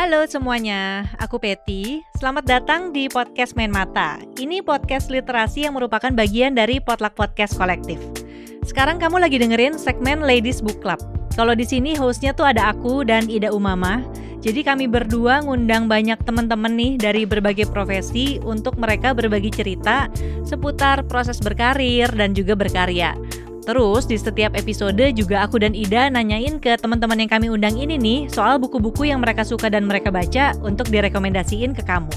Halo semuanya, aku Peti. Selamat datang di podcast Main Mata. Ini podcast literasi yang merupakan bagian dari Potluck Podcast Kolektif. Sekarang kamu lagi dengerin segmen Ladies Book Club. Kalau di sini hostnya tuh ada aku dan Ida Umama. Jadi kami berdua ngundang banyak teman-teman nih dari berbagai profesi untuk mereka berbagi cerita seputar proses berkarir dan juga berkarya. Terus di setiap episode juga aku dan Ida nanyain ke teman-teman yang kami undang ini nih soal buku-buku yang mereka suka dan mereka baca untuk direkomendasiin ke kamu.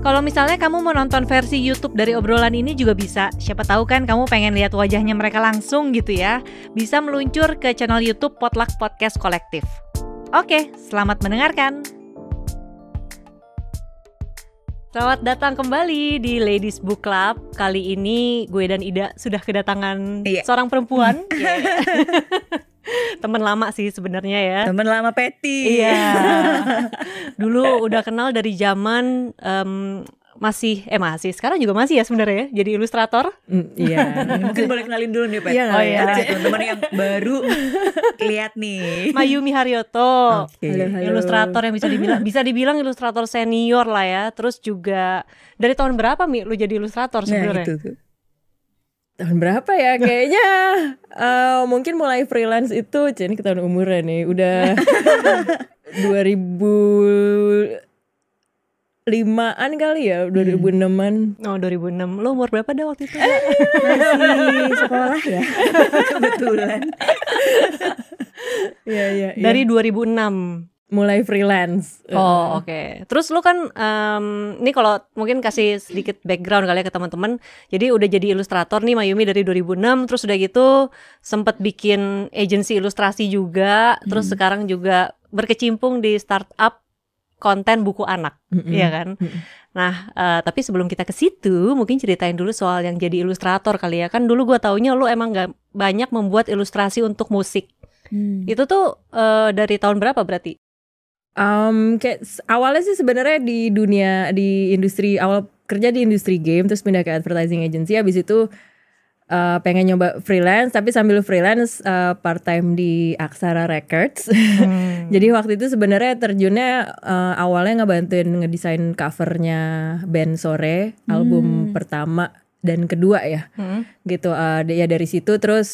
Kalau misalnya kamu mau nonton versi YouTube dari obrolan ini juga bisa. Siapa tahu kan kamu pengen lihat wajahnya mereka langsung gitu ya. Bisa meluncur ke channel YouTube Potluck Podcast Kolektif. Oke, selamat mendengarkan. Selamat datang kembali di Ladies Book Club. Kali ini gue dan Ida sudah kedatangan Iya. seorang perempuan. Temen lama sih sebenarnya ya. Temen lama Peti. Iya. Dulu udah kenal dari zaman em, masih eh masih sekarang juga masih ya sebenarnya ya, jadi ilustrator. Mm, iya. Mungkin boleh kenalin dulu nih, Pet. Iya, oh, iya. Ada teman-teman yang baru lihat nih. Mayumi Haryoto. Halo, halo. Ilustrator yang bisa dibilang bisa dibilang ilustrator senior lah ya. Terus juga dari tahun berapa Mi lu jadi ilustrator Nah, sebenarnya? itu tuh. tahun berapa ya kayaknya eh, mungkin mulai freelance itu jadi ketahuan umurnya nih udah 2005an kali ya 2006an Oh 2006 Lu umur berapa dah waktu itu? masih sekolah ya Kebetulan. Iya iya iya. Dari 2006 mulai freelance Oh oke. Terus lu kan em, ini kalau mungkin kasih sedikit background kali ya ke teman-teman. Jadi udah jadi ilustrator nih Mayumi dari 2006. Terus udah gitu sempet bikin agensi ilustrasi juga. Terus sekarang juga berkecimpung di startup konten buku anak, Mm-mm. iya kan? Mm-mm. Nah, eh, tapi sebelum kita ke situ, mungkin ceritain dulu soal yang jadi ilustrator kali ya. Kan dulu gua taunya lu emang gak banyak membuat ilustrasi untuk musik. Hmm. Itu tuh eh, dari tahun berapa berarti? Um, kayak awalnya sih sebenarnya di dunia di industri awal kerja di industri game terus pindah ke advertising agency habis itu uh, pengen nyoba freelance tapi sambil freelance uh, part time di Aksara Records. Jadi waktu itu sebenarnya terjunnya uh, awalnya ngebantuin ngedesain covernya band Sore album pertama dan kedua ya Hmm. gitu uh, ya dari situ terus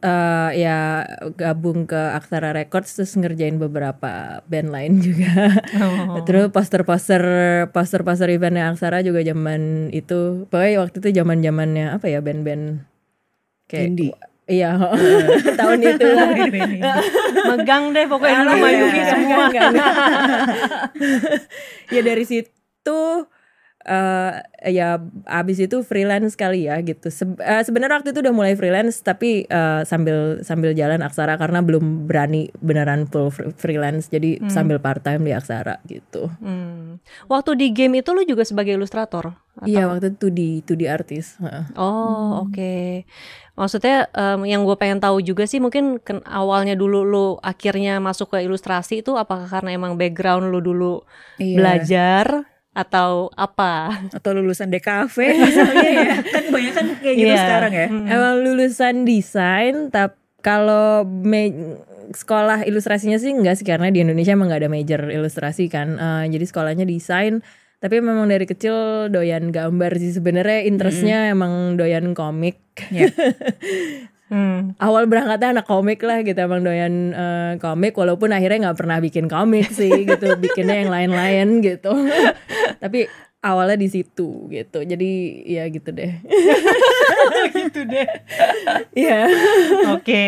uh, ya gabung ke Aksara Records terus ngerjain beberapa band lain juga Oh. terus poster-poster poster-poster eventnya Aksara juga zaman itu pokoknya waktu itu zaman zamannya apa ya band-band kayak Indie. iya tahun itu Megang deh pokoknya dulu Iya, Mayumi iya, semua. enggak, enggak. ya dari situ eh ya abis itu freelance kali ya gitu. Se- eh, Sebenarnya waktu itu udah mulai freelance tapi eh, sambil sambil jalan Aksara karena belum berani beneran full fr- freelance jadi sambil part time di Aksara gitu. Hmm. Waktu di game itu lu juga sebagai ilustrator? Iya waktu itu di itu di artis. heeh. Oh oke. Maksudnya em, yang gue pengen tahu juga sih mungkin ken- awalnya dulu lu akhirnya masuk ke ilustrasi itu apakah karena emang background lu dulu Iya. belajar atau apa? Atau lulusan DKV misalnya ya. Kan kebanyakan kayak gitu Iya. sekarang ya. Hmm. Emang lulusan desain tapi kalau me- sekolah ilustrasinya sih enggak sih karena di Indonesia emang nggak ada major ilustrasi kan. Eh, jadi sekolahnya desain tapi memang dari kecil doyan gambar sih sebenarnya interestnya emang doyan komik. Iya. Hmm. Awal berangkatnya anak komik lah gitu emang doyan eh, komik walaupun akhirnya nggak pernah bikin komik sih gitu bikinnya yang lain-lain gitu. tapi awalnya di situ gitu. Jadi ya gitu deh. gitu deh. Iya. Oke.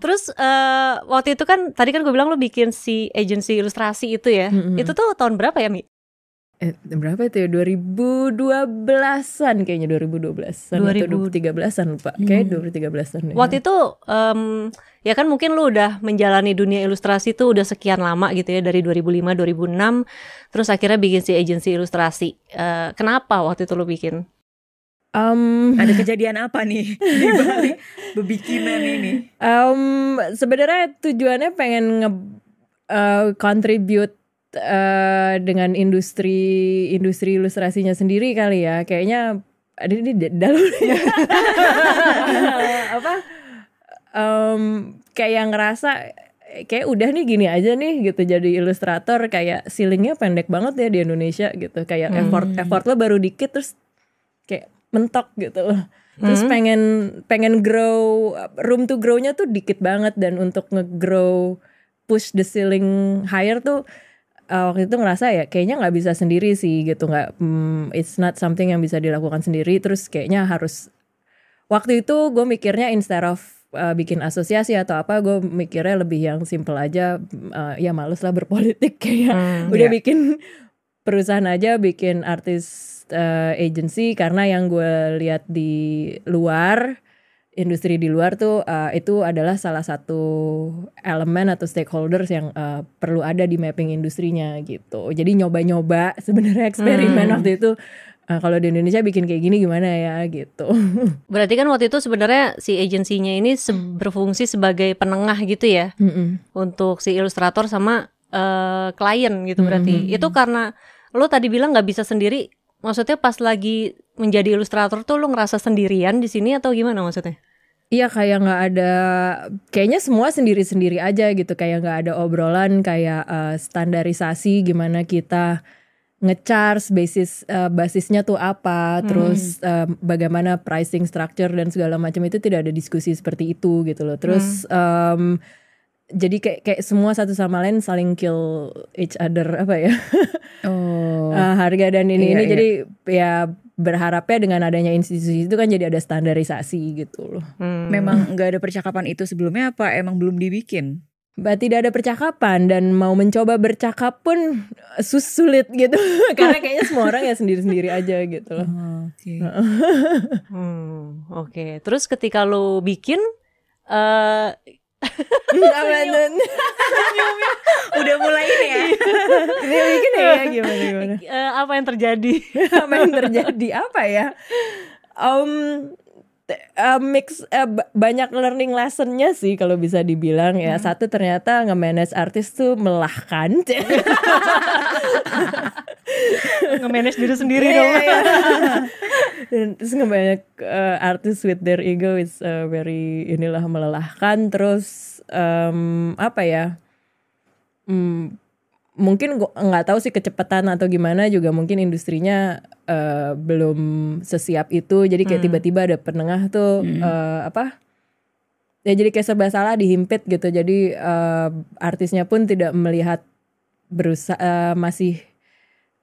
Terus eh, waktu itu kan tadi kan gue bilang lu bikin si agensi ilustrasi itu ya. Mm-mm. Itu tuh tahun berapa ya Mi? Eh, berapa itu ya? 2012-an kayaknya 2012-an 2000. atau 2013-an lupa. Kayak 2013-an. deh. Waktu itu em, ya kan mungkin lu udah menjalani dunia ilustrasi tuh udah sekian lama gitu ya dari 2005 2006 terus akhirnya bikin si agensi ilustrasi. Eh, kenapa waktu itu lu bikin? Um, Ada kejadian apa nih di balik bebikinan ini? um, sebenarnya tujuannya pengen nge uh, contribute uh, dengan industri industri ilustrasinya sendiri kali ya. Kayaknya ada di dalam apa? Um, kayak yang ngerasa kayak udah nih gini aja nih gitu jadi ilustrator kayak ceilingnya pendek banget ya di Indonesia gitu. Kayak effort effort lo baru dikit terus kayak mentok gitu loh. Terus pengen pengen grow room to grow-nya tuh dikit banget dan untuk nge-grow push the ceiling higher tuh uh, waktu itu ngerasa ya kayaknya nggak bisa sendiri sih gitu nggak hmm, it's not something yang bisa dilakukan sendiri terus kayaknya harus waktu itu gue mikirnya instead of uh, bikin asosiasi atau apa gue mikirnya lebih yang simple aja uh, ya males lah berpolitik kayak udah iya. bikin perusahaan aja bikin artis uh, agency karena yang gue lihat di luar industri di luar tuh uh, itu adalah salah satu elemen atau stakeholders yang uh, perlu ada di mapping industrinya gitu. Jadi nyoba-nyoba sebenarnya eksperimen waktu itu uh, kalau di Indonesia bikin kayak gini gimana ya gitu. Berarti kan waktu itu sebenarnya si agensinya ini se- berfungsi sebagai penengah gitu ya Mm-mm. untuk si ilustrator sama eh, klien gitu berarti. Itu karena lo tadi bilang nggak bisa sendiri. Maksudnya pas lagi menjadi ilustrator tuh lo ngerasa sendirian di sini atau gimana maksudnya? Iya kayak nggak ada, kayaknya semua sendiri-sendiri aja gitu, kayak nggak ada obrolan kayak uh, standarisasi gimana kita ngecharge basis uh, basisnya tuh apa, terus uh, bagaimana pricing structure dan segala macam itu tidak ada diskusi seperti itu gitu loh. Terus um, jadi kayak kayak semua satu sama lain saling kill each other apa ya Oh. uh, harga dan ini Iya, ini iya. jadi ya berharapnya dengan adanya institusi itu kan jadi ada standarisasi gitu loh. Hmm. Memang nggak ada percakapan itu sebelumnya apa emang belum dibikin? Bah, tidak ada percakapan dan mau mencoba bercakap pun sus sulit gitu karena kayaknya semua orang ya sendiri-sendiri aja gitu loh. Oh, Oke. Hmm, oke. Terus ketika lo bikin eh Aman. Udah mulai ini ya. Ini bikin ya gimana gimana. eh, apa yang terjadi? Apa yang terjadi apa ya? Um, uh, mix uh, ba- banyak learning lessonnya sih kalau bisa dibilang ya. Satu ternyata nge-manage artis tuh melahkan. Nge-manage diri sendiri Iya, dong. iya. Dan terus banyak uh, artis with their ego is uh, very inilah melelahkan terus um, apa ya Hmm, mungkin gua nggak tahu sih kecepatan atau gimana juga mungkin industrinya uh, belum sesiap itu. Jadi kayak tiba-tiba ada penengah tuh uh, apa? Ya jadi kayak serba salah dihimpit gitu. Jadi uh, artisnya pun tidak melihat berusaha masih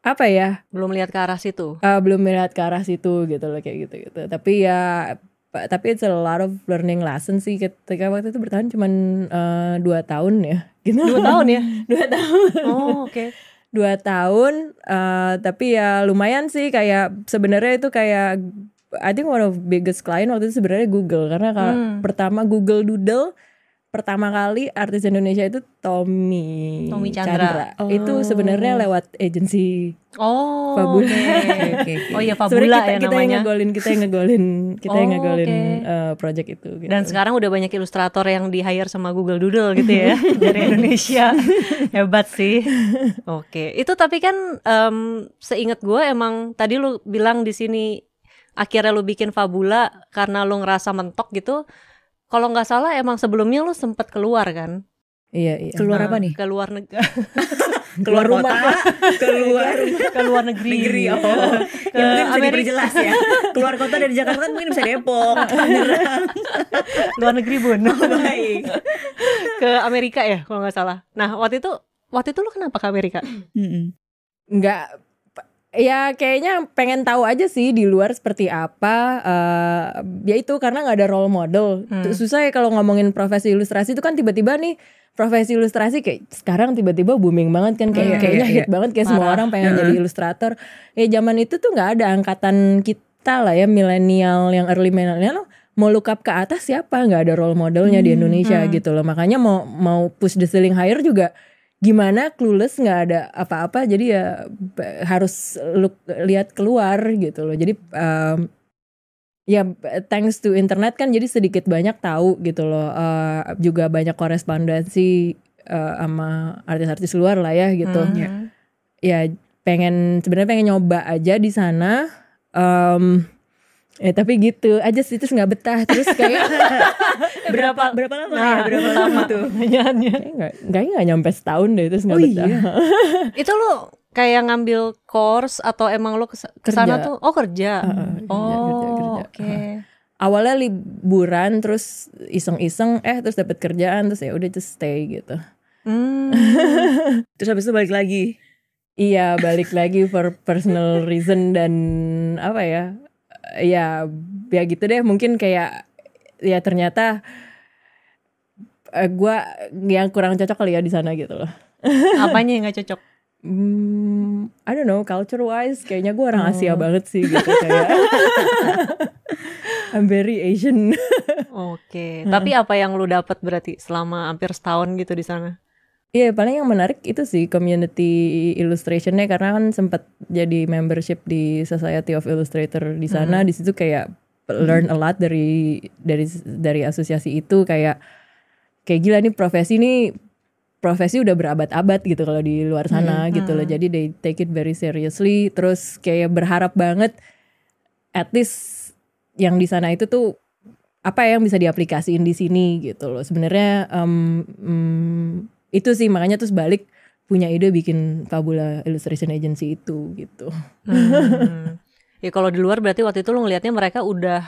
apa ya? Belum lihat ke arah situ. uh, belum melihat ke arah situ gitu loh kayak gitu gitu tapi ya tapi it's a lot of learning lesson sih. Ketika waktu itu bertahan cuman uh, dua tahun ya gitu Dua tahun ya? dua tahun Oh, oke. dua tahun uh, tapi ya lumayan sih kayak sebenarnya itu kayak I think one of biggest client waktu itu sebenarnya Google karena kalau Hmm. pertama Google Doodle pertama kali artis Indonesia itu Tommy Tommy Chandra. itu sebenarnya lewat agensi Oh. Fabula. Oke, oke, oke. Oh iya Sebenarnya Fabula kita, ya kita yang namanya. ngegolin kita yang ngegolin kita yang Oh, ngegolin oke. uh, project itu gitu. Dan sekarang udah banyak ilustrator yang di hire sama Google Doodle gitu ya dari Indonesia. Hebat sih. Oke, itu tapi kan em, seingat gue emang tadi lu bilang di sini akhirnya lu bikin Fabula karena lu ngerasa mentok gitu. Kalau nggak salah emang sebelumnya lu sempet keluar kan? iya iya Keluar apa nih? Keluar negeri, Keluar Keluar kota, keluar keluar negeri. negeri. Oh, Ke ya, mungkin bisa Amerika. diperjelas ya. Keluar kota dari Jakarta kan mungkin bisa Depok. Luar negeri bun. Baik. ke Amerika ya kalau nggak salah. Nah waktu itu waktu itu lu kenapa ke Amerika? Mm-mm. nggak ya kayaknya pengen tahu aja sih di luar seperti apa eh ya itu karena nggak ada role model Hmm. Susah ya kalau ngomongin profesi ilustrasi itu kan tiba-tiba nih profesi ilustrasi kayak sekarang tiba-tiba booming banget kan kayak Iya, kayaknya iya, hit banget kayak semua Parah. orang pengen Heeh. jadi ilustrator ya zaman itu tuh nggak ada angkatan kita lah ya milenial yang early milenial mau look up ke atas siapa nggak ada role modelnya di Indonesia Hmm. gitu loh makanya mau mau push the ceiling higher juga gimana clueless nggak ada apa-apa jadi ya harus look lihat keluar gitu loh jadi um, ya thanks to internet kan jadi sedikit banyak tahu gitu loh Eh, juga banyak korespondensi eh, sama artis-artis luar lah ya gitu Hmm. Ya. ya pengen sebenarnya pengen nyoba aja di sana Em, Ya tapi gitu aja sih terus nggak betah terus kayak berapa berapa lama Nah, ya? Berapa lama tuh? Pertanyaannya. kayak nggak nggak nggak nyampe setahun deh terus nggak Oh betah. iya? Itu lu kayak ngambil course atau emang lu kes- ke sana Kerja. tuh? Oh kerja. Heeh, kerja, oh kerja, kerja. oke. Awalnya liburan terus iseng-iseng eh terus dapat kerjaan terus ya udah just stay gitu. Hmm. Terus habis itu balik lagi. Iya balik lagi for personal reason dan apa ya ya ya gitu deh mungkin kayak ya ternyata eh, gue yang kurang cocok kali ya di sana gitu loh. Apanya yang gak cocok? Hmm, I don't know culture wise kayaknya gue orang Asia Oh. banget sih gitu kayak I'm very Asian. Oke. Tapi apa yang lu dapat berarti selama hampir setahun gitu di sana? Iya paling yang menarik itu sih community illustrationnya karena kan sempat jadi membership di Society of Illustrator di sana. Di situ kayak learn a lot dari dari dari asosiasi itu. Kayak kayak gila nih profesi nih profesi udah berabad-abad gitu kalau di luar sana gitu loh. Jadi they take it very seriously. Terus kayak berharap banget at least yang di sana itu tuh apa yang bisa diaplikasiin di sini gitu loh. Sebenarnya em, mm, itu sih makanya terus balik punya ide bikin Fabula Illustration Agency itu gitu Hmm. ya kalau di luar berarti waktu itu lu ngelihatnya mereka udah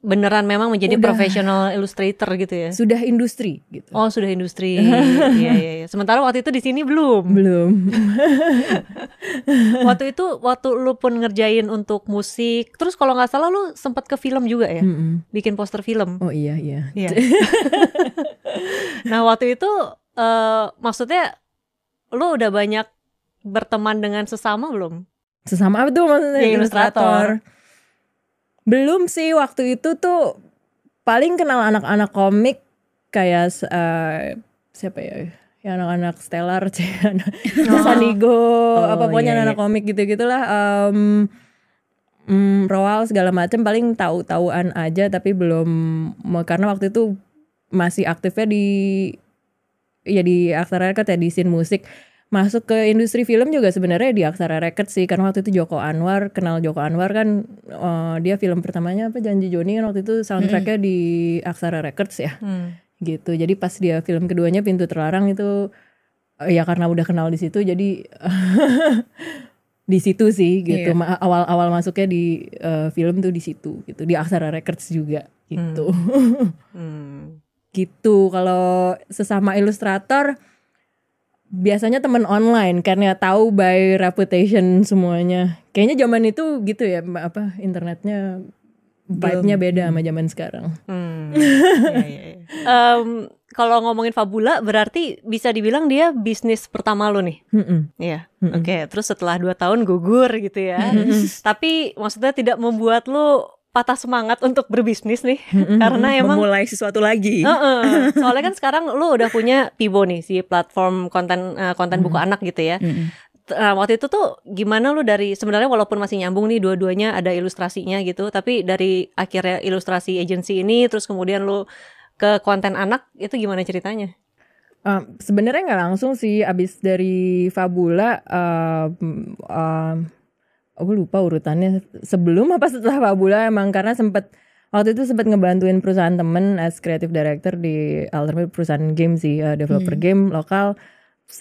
beneran memang menjadi Udah. professional illustrator gitu ya? sudah industri gitu Oh sudah industri. Iya iya. iya. Sementara waktu itu di sini belum. belum Waktu itu waktu lu pun ngerjain untuk musik. Terus kalau nggak salah lu sempat ke film juga ya? Mm-mm. Bikin poster film. oh iya iya Iya. nah waktu itu eh maksudnya lu udah banyak berteman dengan sesama belum? sesama apa tuh maksudnya Ya, ilustrator. belum sih waktu itu tuh paling kenal anak-anak komik kayak eh, siapa ya ya anak-anak Stellar Oh. Sanigo Oh, apa pokoknya iya, anak komik gitu gitulah um, mm, Roal segala macam paling tahu-tahuan aja tapi belum karena waktu itu masih aktifnya di ya di Aksara Record ya di scene musik masuk ke industri film juga sebenarnya di Aksara Record sih karena waktu itu Joko Anwar kenal Joko Anwar kan eh, dia film pertamanya apa Janji Joni kan waktu itu soundtracknya di Aksara Records ya. Hmm. gitu. Jadi pas dia film keduanya Pintu Terlarang itu eh, ya karena udah kenal di situ jadi di situ sih gitu. Ma- awal-awal masuknya di eh, film tuh di situ gitu. Di Aksara Records juga gitu. Hmm. gitu kalau sesama ilustrator biasanya teman online karena tahu by reputation semuanya kayaknya zaman itu gitu ya apa internetnya vibe-nya beda sama zaman sekarang Hmm. Iya, iya, iya. Em, kalau ngomongin Fabula berarti bisa dibilang dia bisnis pertama lo nih. Iya. Mm-mm. Oke, terus setelah dua tahun gugur gitu ya. Tapi maksudnya tidak membuat lo patah semangat untuk berbisnis nih. Karena emang Memulai sesuatu lagi. Heeh. soalnya kan sekarang lo udah punya Pibo nih si platform konten eh, konten buku anak gitu ya. Mm-mm. T- Nah, waktu itu tuh gimana lu dari sebenarnya walaupun masih nyambung nih dua-duanya ada ilustrasinya gitu, tapi dari akhirnya ilustrasi agency ini terus kemudian lu ke konten anak itu gimana ceritanya? Um, sebenarnya nggak langsung sih abis dari Fabula um, um, aku lupa urutannya. Sebelum apa setelah Fabula emang karena sempet waktu itu sempat ngebantuin perusahaan temen as creative director di alternative perusahaan game sih uh, developer game lokal.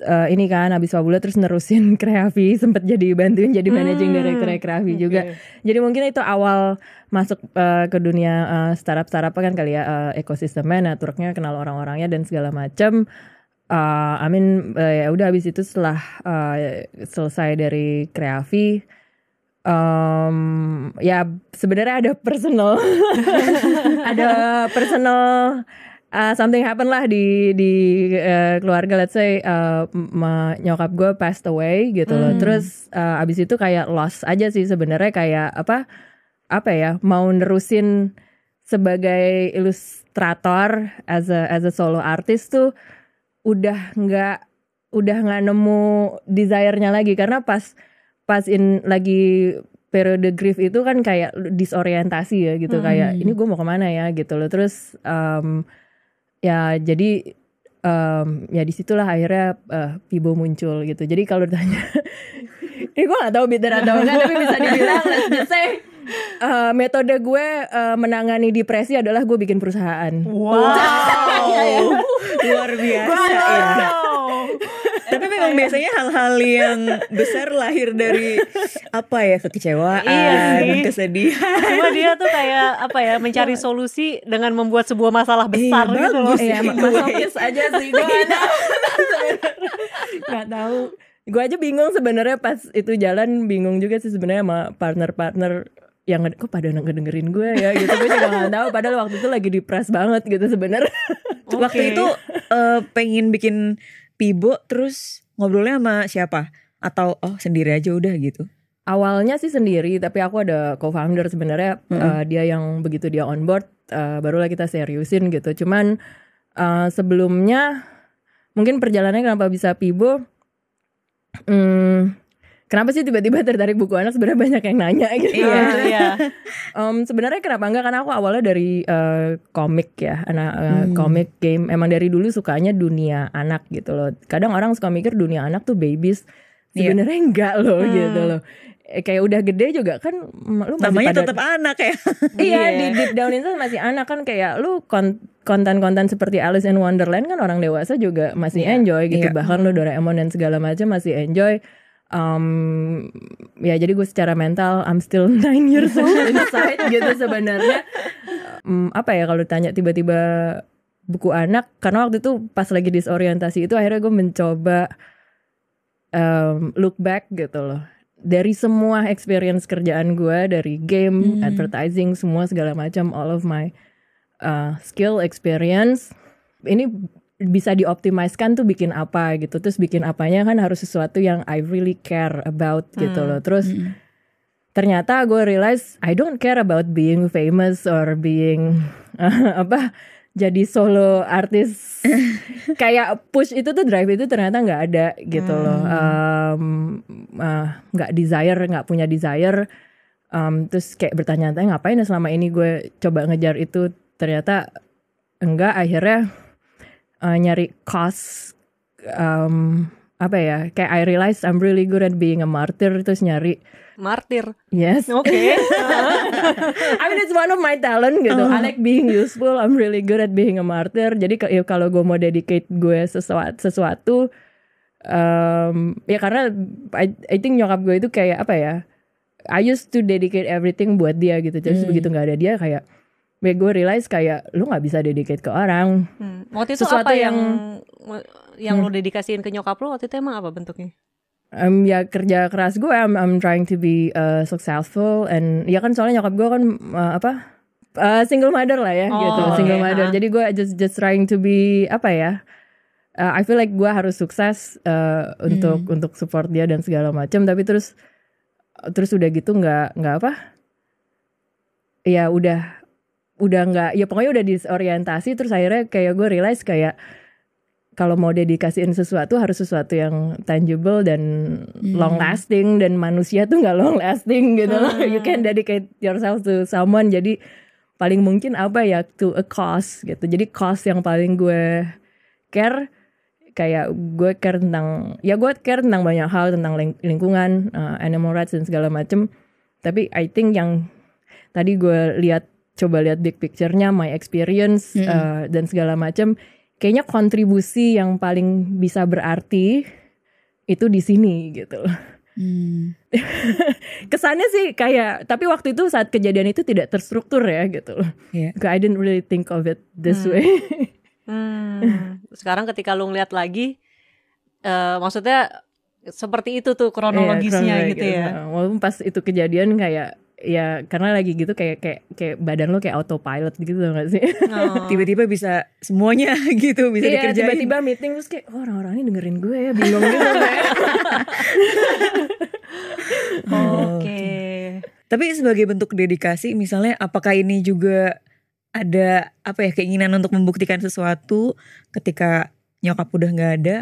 Uh, ini kan abis Fabula terus nerusin Kreavi sempet jadi bantuin jadi managing Hmm, director Kreavi juga. Oke. jadi mungkin itu awal masuk uh, ke dunia uh, startup startup kan kali ya uh, ekosistemnya, networknya, kenal orang-orangnya dan segala macam. Uh, I mean uh, ya udah habis itu setelah uh, selesai dari Kreavi, um, ya sebenarnya ada personal, ada personal uh, something happen lah di di uh, keluarga. Let's say uh, nyokap gue passed away gitu loh. Hmm. terus uh, abis itu kayak loss aja sih sebenarnya. Kayak apa apa ya mau nerusin sebagai ilustrator as a as a solo artist tuh udah nggak udah nggak nemu desire-nya lagi. Karena pas pas in lagi periode grief itu kan kayak disorientasi ya gitu Hmm. kayak ini gue mau ke mana ya gitu loh terus um, ya jadi um, ya di situlah akhirnya uh, Pibo muncul gitu jadi kalau ditanya ini gue gak tahu bitter atau enggak tapi bisa dibilang let's just say eh, metode gue eh, menangani depresi adalah gue bikin perusahaan. Wow. Luar biasa ya. Tapi memang biasanya hal-hal yang besar lahir dari apa ya kekecewaan, Iya sih. kesedihan. Cuma dia tuh kayak apa ya mencari solusi dengan membuat sebuah masalah besar Iya, gitu loh. Iya, Iya, masokis aja sih gue nggak tahu. Nggak tahu. Gue aja bingung sebenarnya pas itu jalan bingung juga sih sebenarnya sama partner-partner yang kok pada ngedengerin gue ya gitu. Gue juga nggak tahu. Padahal waktu itu lagi depres banget gitu sebenarnya. Waktu itu eh, pengen bikin pibo terus ngobrolnya sama siapa? Atau oh sendiri aja udah gitu. awalnya sih sendiri tapi aku ada co-founder sebenarnya eh, dia yang begitu dia on board eh, barulah kita seriusin gitu cuman eh, sebelumnya mungkin perjalanannya kenapa bisa pibo hmm, kenapa sih tiba-tiba tertarik buku anak sebenarnya banyak yang nanya gitu Iya, iya. Em, sebenarnya kenapa enggak karena aku awalnya dari eh, komik ya anak eh, Hmm. komik game emang dari dulu sukanya dunia anak gitu loh kadang orang suka mikir dunia anak tuh babies Iya. sebenarnya enggak loh Hmm. gitu loh Eh, kayak udah gede juga kan lu masih Namanya pada tetap anak ya. iya Iya. di deep down itu masih anak kan kayak lu kon- konten-konten seperti Alice in Wonderland kan orang dewasa juga masih Iya, enjoy gitu iya. bahkan lu Doraemon dan segala macam masih enjoy um, ya jadi gue secara mental I'm still nine years old inside gitu sebenarnya Um, apa ya kalau tanya tiba-tiba buku anak karena waktu itu pas lagi disorientasi itu akhirnya gue mencoba um, look back gitu loh dari semua experience kerjaan gue dari game, Hmm. advertising, semua segala macam, all of my uh, skill experience ini bisa dioptimiskan tuh bikin apa gitu. Terus bikin apanya kan harus sesuatu yang I really care about gitu Hmm. loh. Terus Mm. ternyata gue realize I don't care about being famous or being apa jadi solo artis kayak push itu tuh drive itu ternyata nggak ada gitu loh Um, uh, nggak desire nggak punya desire Um, terus kayak bertanya-tanya ngapain ya selama ini gue coba ngejar itu ternyata enggak akhirnya uh, nyari cost um, apa ya kayak I realize I'm really good at being a martyr terus nyari Martir. yes Oke. I mean it's one of my talent gitu. I like being useful. I'm really good at being a martyr. Jadi ya kalau gue mau dedicate gue sesuatu, sesuatu um, ya karena I, I think nyokap gue itu kayak apa ya? I used to dedicate everything buat dia gitu. Terus Hmm. begitu nggak ada dia kayak ya gue realize kayak lu nggak bisa dedicate ke orang. Hmm. Waktu itu Sesuatu apa yang yang- yang lo dedikasiin ke nyokap lo waktu itu emang apa bentuknya? um, ya kerja keras gue I'm, I'm trying to be uh, successful and ya kan soalnya nyokap gue kan uh, apa uh, single mother lah ya Oh, gitu single mother ha. jadi gue just just trying to be apa ya uh, I feel like gue harus sukses uh, untuk untuk support dia dan segala macam tapi terus terus udah gitu nggak nggak apa ya udah udah nggak ya pokoknya udah disorientasi terus akhirnya kayak gue realize kayak kalau mau dedikasiin sesuatu harus sesuatu yang tangible dan long lasting dan manusia tuh nggak long lasting gitu loh. You can dedicate yourself to someone. Jadi paling mungkin apa ya to a cause gitu. Jadi cause yang paling gue care kayak gue care tentang ya gue care tentang banyak hal tentang ling- lingkungan, uh, animal rights dan segala macem. Tapi I think yang tadi gue lihat coba lihat big picture-nya, my experience uh, dan segala macem kayaknya kontribusi yang paling bisa berarti itu di sini gitu loh. Hmm. Kesannya sih kayak tapi waktu itu saat kejadian itu tidak terstruktur ya gitu loh. Iya. I didn't really think of it this Hmm. way. Hmm. Sekarang ketika lo ngeliat lagi, eh maksudnya seperti itu tuh kronologisnya Iya, gitu ya. Nah, Walaupun pas itu kejadian kayak ya karena lagi gitu kayak kayak kayak badan lo kayak autopilot gitu gak sih? Oh. Tiba-tiba bisa semuanya gitu bisa Iya dikerjain. tiba-tiba meeting terus kayak oh, orang-orang ini dengerin gue ya bingung gitu kayak. Oke. Tapi sebagai bentuk dedikasi misalnya apakah ini juga ada apa ya keinginan untuk membuktikan sesuatu ketika nyokap udah nggak ada?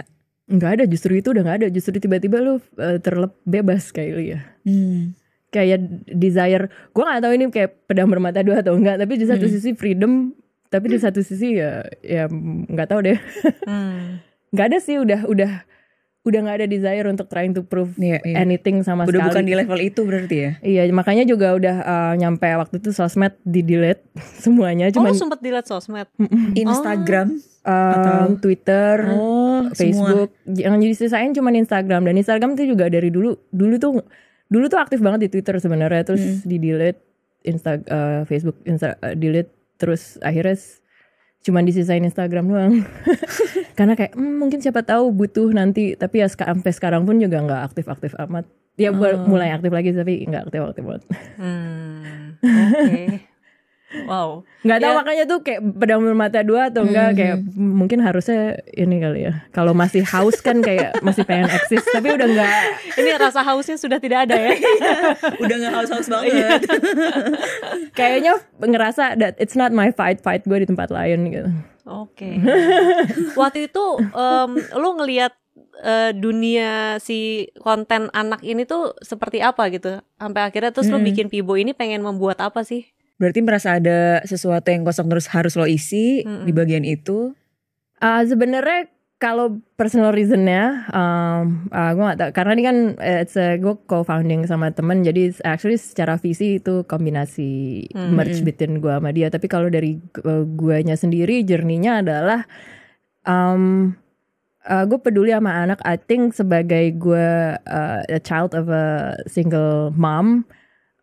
Nggak ada justru itu udah nggak ada justru tiba-tiba lu uh, terlep bebas kayak ya. Hmm. Kayak desire, gue nggak tahu ini kayak pedang bermata dua atau enggak, tapi di satu Hmm. sisi freedom, tapi di satu sisi ya ya nggak tahu deh. Hmm. nggak ada sih udah udah udah nggak ada desire untuk trying to prove Iya, iya. anything sama Udah sekali. bukan di level itu berarti ya? Iya, makanya juga udah uh, nyampe waktu itu sosmed di delete semuanya, Oh, lu cuman sempet dilihat sosmed. Instagram um, Twitter, Oh, Facebook, yang jadi sisain cuman Instagram dan Instagram itu juga dari dulu dulu tuh dulu tuh aktif banget di Twitter sebenarnya terus di delete Insta uh, Facebook Insta uh, delete terus akhirnya cuman disisain Instagram doang karena kayak "Hmm, mungkin siapa tahu butuh nanti tapi ya sampai sekarang pun juga nggak aktif-aktif amat ya bu- mulai aktif lagi tapi nggak aktif-aktif banget Hmm. Oke. Wow. nggak tahu Ya. makanya tuh kayak pedang bermata dua atau enggak kayak "Hmm, mungkin harusnya ini kali ya kalau masih haus kan kayak masih pengen eksis tapi udah nggak Ini rasa hausnya sudah tidak ada ya. Udah gak haus-haus banget. kayaknya ngerasa that it's not my fight fight gue di tempat lain gitu Oke. Waktu itu em, lu ngelihat eh, dunia si konten anak ini tuh seperti apa gitu? Sampai akhirnya terus lu bikin Pibo ini pengen membuat apa sih? Berarti merasa ada sesuatu yang kosong terus harus lo isi di bagian itu. Ah, sebenarnya kalau personal reasonnya, um, ah, gue gak tahu karena ini kan eh, it's a, gue co-founding sama temen, jadi actually secara visi itu kombinasi merge between gue sama dia. Tapi kalau dari gu- guanya sendiri, journey-nya adalah um, gue peduli sama anak. I think sebagai gue uh, a child of a single mom,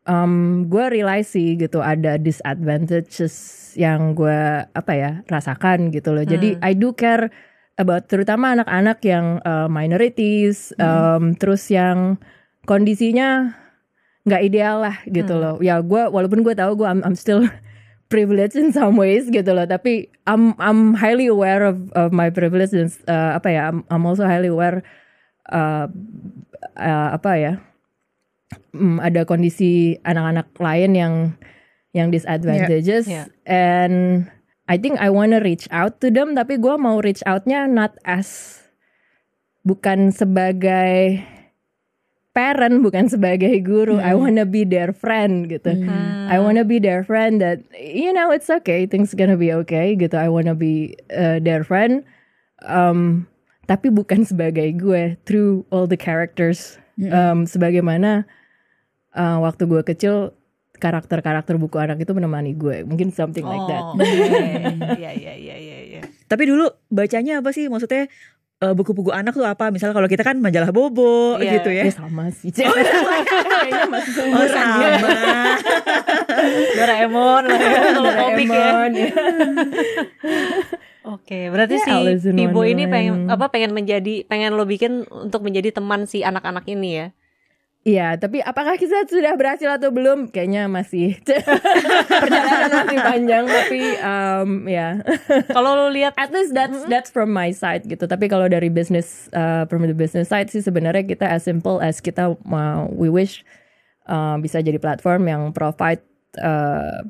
um, gue realize sih gitu ada disadvantages yang gue apa ya rasakan gitu loh. Jadi I do care about terutama anak-anak yang uh, minorities, um, terus yang kondisinya nggak ideal lah gitu loh. Ya gue walaupun gue tahu gue I'm, I'm still privileged in some ways gitu loh, tapi I'm I'm highly aware of of my privilege dan uh, apa ya I'm, I'm also highly aware uh, uh, apa ya mm, ada kondisi anak-anak lain yang yang disadvantages. Yeah. and I think I wanna reach out to them tapi gue mau reach outnya not as bukan sebagai parent bukan sebagai guru. I wanna be their friend gitu. I wanna be their friend that you know it's okay things gonna be okay gitu. I wanna be uh, their friend. Um, tapi bukan sebagai gue through all the characters. Um, sebagaimana uh, waktu gue kecil karakter-karakter buku anak itu menemani gue mungkin something like that Oh. Iya iya iya iya iya. Tapi dulu bacanya apa sih? Maksudnya eh, buku-buku anak tuh apa? Misal kalau kita kan majalah Bobo Iya. gitu ya. Ya sama sih kayaknya masih Oh seumuran sama. Doraemon lah ya kalau komik ya. Doraemon, ya. Oke, berarti Ya, si Pibo ini pengen apa pengen menjadi pengen lo bikin untuk menjadi teman si anak-anak ini ya. Iya, tapi apakah kita sudah berhasil atau belum? Kayaknya masih perjalanan masih panjang, tapi um, ya. Kalau lo lihat At least that's that's from my side gitu. Tapi kalau dari business uh, from the business side sih sebenarnya kita as simple as kita mau we wish uh, bisa jadi platform yang provide uh,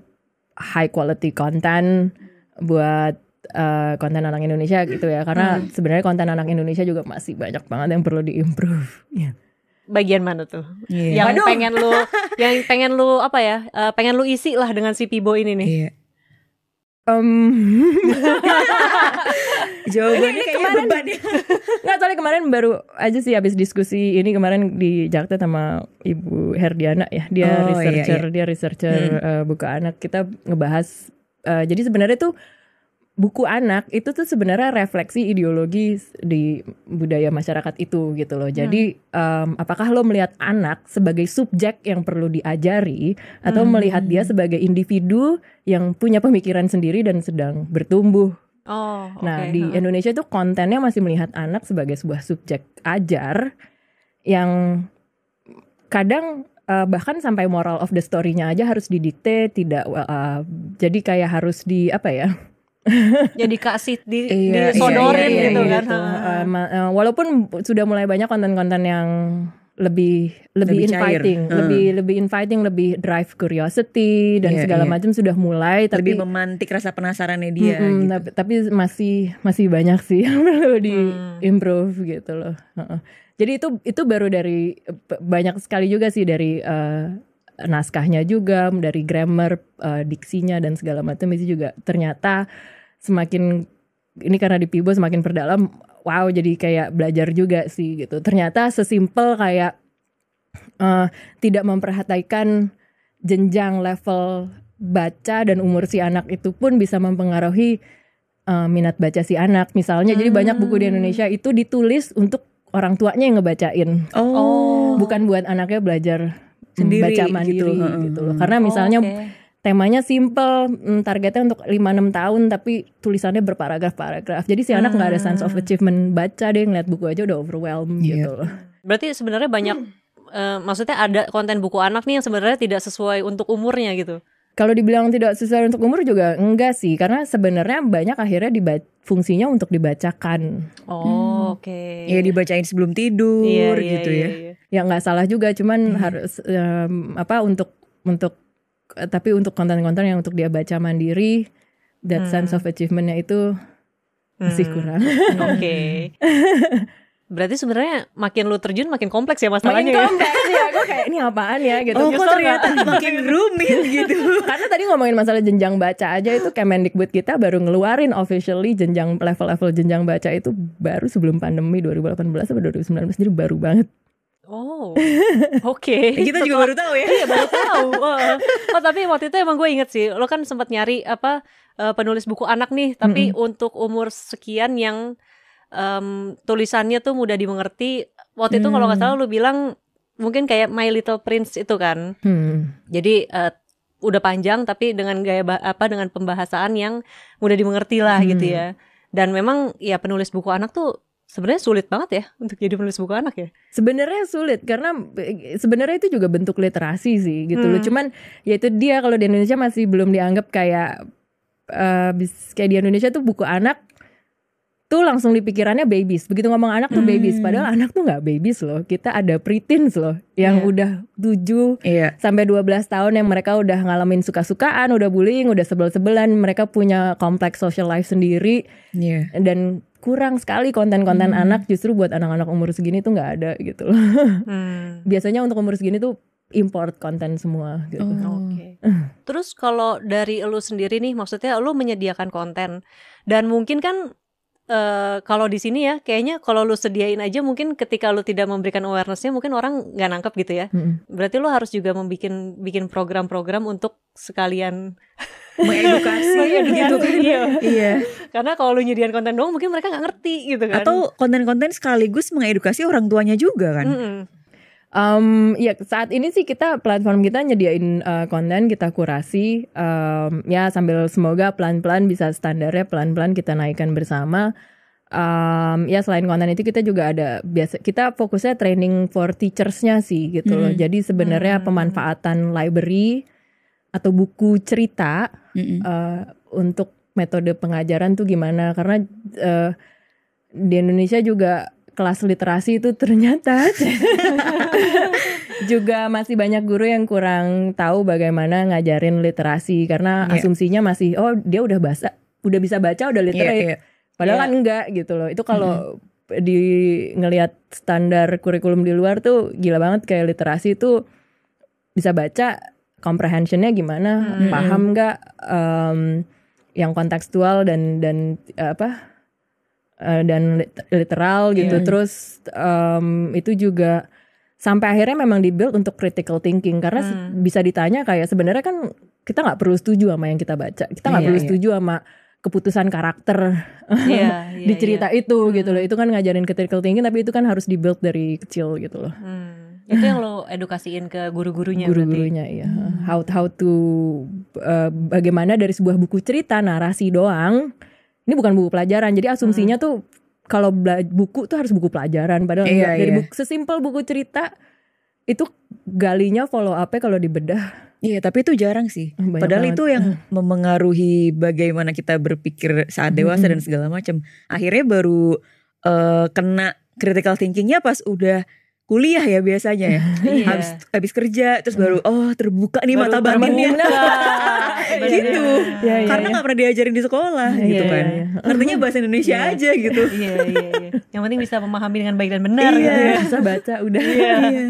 high quality content buat uh, konten anak Indonesia gitu ya. Karena sebenarnya konten anak Indonesia juga masih banyak banget yang perlu diimprove. Ya. Bagian mana tuh? Iya. Yang pengen lu yang pengen lu apa ya? eh, pengen lu isi lah dengan si Pibo ini nih. Iya. Um, Jawabannya Ini- ini kayaknya kemarin- beban ya. Nggak soalnya kemarin baru aja sih habis diskusi ini kemarin di Jakarta sama Ibu Herdiana ya dia Oh, iya, researcher iya. dia researcher eh, buku anak kita ngebahas eh, jadi sebenarnya tuh buku anak itu tuh sebenarnya refleksi ideologi di budaya masyarakat itu gitu loh jadi em, apakah lo melihat anak sebagai subjek yang perlu diajari atau melihat dia sebagai individu yang punya pemikiran sendiri dan sedang bertumbuh Oh, Nah, di. Indonesia tuh kontennya masih melihat anak sebagai sebuah subjek ajar yang kadang uh, bahkan sampai moral of the story-nya aja harus didikte, tidak uh, jadi kayak harus di apa ya? jadi kasih di Iya, disodorin iya, iya, gitu iya, kan. gitu. Uh, uh, walaupun sudah mulai banyak konten-konten yang lebih lebih, Lebih cair. inviting, Hmm. lebih lebih inviting, lebih drive curiosity dan Iya, segala iya. macam sudah mulai tapi Lebih memantik rasa penasarannya dia Mm-mm, gitu. tapi, tapi masih masih banyak sih yang perlu di Hmm. improve gitu loh. Heeh. Jadi itu itu baru dari banyak sekali juga sih dari eh, naskahnya juga, dari grammar, eh, diksinya dan segala macam itu juga ternyata semakin ini karena di Pibo semakin perdalam wow jadi kayak belajar juga sih gitu ternyata sesimpel kayak uh, tidak memperhatikan jenjang level baca dan umur si anak itu pun bisa mempengaruhi uh, minat baca si anak misalnya jadi banyak buku di Indonesia itu ditulis untuk orang tuanya yang ngebacain Oh. bukan buat anaknya belajar Sendiri baca gitu, mandiri heeh. gitu, loh karena misalnya Oh, oke. Temanya simple mm, targetnya untuk 5-6 tahun tapi tulisannya berparagraf-paragraf jadi si anak nggak ada sense of achievement baca deh ngeliat buku aja udah overwhelmed Iya. gitu loh Berarti sebenarnya banyak eh, maksudnya ada konten buku anak nih yang sebenarnya tidak sesuai untuk umurnya gitu. kalau dibilang tidak sesuai untuk umur juga enggak sih karena sebenarnya banyak akhirnya diba- fungsinya untuk dibacakan Oh, oke. Ya dibacain sebelum tidur Iya, iya, gitu iya, ya. iya. ya nggak salah juga cuman harus em, apa untuk untuk tapi untuk konten-konten yang untuk dia baca mandiri that sense of achievementnya itu masih Hmm. kurang Oke. Berarti sebenarnya makin lu terjun makin kompleks ya makin masalahnya. ya? kompleks ya gue kayak ini apaan ya gitu Oh kok ternyata makin rumit gitu. karena tadi ngomongin masalah jenjang baca aja itu Kemendikbud kita baru ngeluarin officially jenjang level-level jenjang baca itu baru sebelum pandemi 2018 atau 2019 jadi baru banget Oh, oke. Kita juga baru tahu ya. Iya baru tahu. Oh, oh tapi waktu itu emang gue inget sih, lo kan sempat nyari apa eh, penulis buku anak nih, tapi untuk umur sekian yang em, tulisannya tuh mudah dimengerti. Waktu itu kalau nggak salah lo bilang mungkin kayak My Little Prince itu kan. hmm. Jadi eh, udah panjang tapi dengan gaya apa dengan pembahasan yang mudah dimengerti lah gitu ya. Dan memang ya penulis buku anak tuh sebenarnya sulit banget ya untuk jadi penulis buku anak ya. sebenarnya sulit karena eh, sebenarnya itu juga bentuk literasi sih gitu loh Hmm. cuman ya itu dia kalau di Indonesia masih belum dianggap kayak eh, bis- kayak di Indonesia tuh buku anak tuh langsung dipikirannya babies begitu ngomong anak tuh babies padahal anak tuh nggak babies loh kita ada preteens loh yang Iya. udah 7 Iya. sampai 12 tahun yang mereka udah ngalamin suka-sukaan, udah bullying, udah sebel-sebelan, mereka punya kompleks social life sendiri Iya. dan kurang sekali konten-konten Hmm. anak justru buat anak-anak umur segini tuh nggak ada gitu loh. Hmm. Biasanya untuk umur segini tuh import konten semua gitu. Oh. Oke. Terus kalau dari lu sendiri nih, maksudnya lu menyediakan konten dan mungkin kan eh, kalau di sini ya, kayaknya kalau lu sediain aja mungkin ketika lu tidak memberikan awarenessnya mungkin orang nggak nangkep gitu ya. Mm-mm. Berarti lu harus juga membikin bikin program-program untuk sekalian Mengedukasi gitu kan. Iya. Iya. Karena kalau lu nyediain konten doang mungkin mereka nggak ngerti gitu kan. Atau konten-konten sekaligus mengedukasi orang tuanya juga kan. Mm-mm. Um, ya saat ini sih kita platform kita nyediain uh, konten kita kurasi um, ya sambil semoga pelan-pelan bisa standarnya pelan-pelan kita naikkan bersama. Um, ya selain konten itu kita juga ada biasa kita fokusnya training for teachersnya sih gitu loh. Hmm. Jadi sebenarnya Hmm. pemanfaatan library atau buku cerita Mm-mm. uh, untuk metode pengajaran tuh gimana karena uh, di Indonesia juga kelas literasi itu ternyata juga masih banyak guru yang kurang tahu bagaimana ngajarin literasi karena Iya. asumsinya masih oh dia udah bahasa udah bisa baca udah Iya, literate iya. padahal Iya. kan enggak gitu loh itu kalau di ngelihat standar kurikulum di luar tuh gila banget kayak literasi itu bisa baca comprehensionnya gimana Hmm. paham nggak em, yang kontekstual dan dan eh, apa eh, dan lit- literal gitu Iya. terus em, itu juga sampai akhirnya memang dibuild untuk critical thinking karena Hmm. bisa ditanya kayak sebenarnya kan kita nggak perlu setuju sama yang kita baca kita nggak Iya, perlu iya. setuju sama keputusan karakter Iya, iya, di cerita iya. itu gitu loh itu kan ngajarin critical thinking tapi itu kan harus dibuild dari kecil gitu loh Hmm. Itu yang lo edukasiin ke guru-gurunya guru-gurunya ya how how to uh, bagaimana dari sebuah buku cerita narasi doang ini bukan buku pelajaran jadi asumsinya tuh kalau buku tuh harus buku pelajaran padahal Iya, dari iya. buku sesimpel buku cerita itu galinya follow up kalau dibedah Iya, tapi itu jarang sih. Banyak Padahal banget. itu yang memengaruhi bagaimana kita berpikir saat dewasa dan segala macam. Akhirnya baru eh, kena critical thinkingnya pas udah kuliah ya biasanya ya. Iya. habis habis kerja terus baru oh terbuka nih Baru mata batinnya. terbuka. gitu. Iya, iya, Karena iya. nggak pernah diajarin di sekolah Iya, gitu iya, kan. iya. Ngertinya bahasa Indonesia Iya. aja gitu. iya, iya, iya. Yang penting bisa memahami dengan baik dan benar. Iya. gitu ya. bisa baca udah Iya.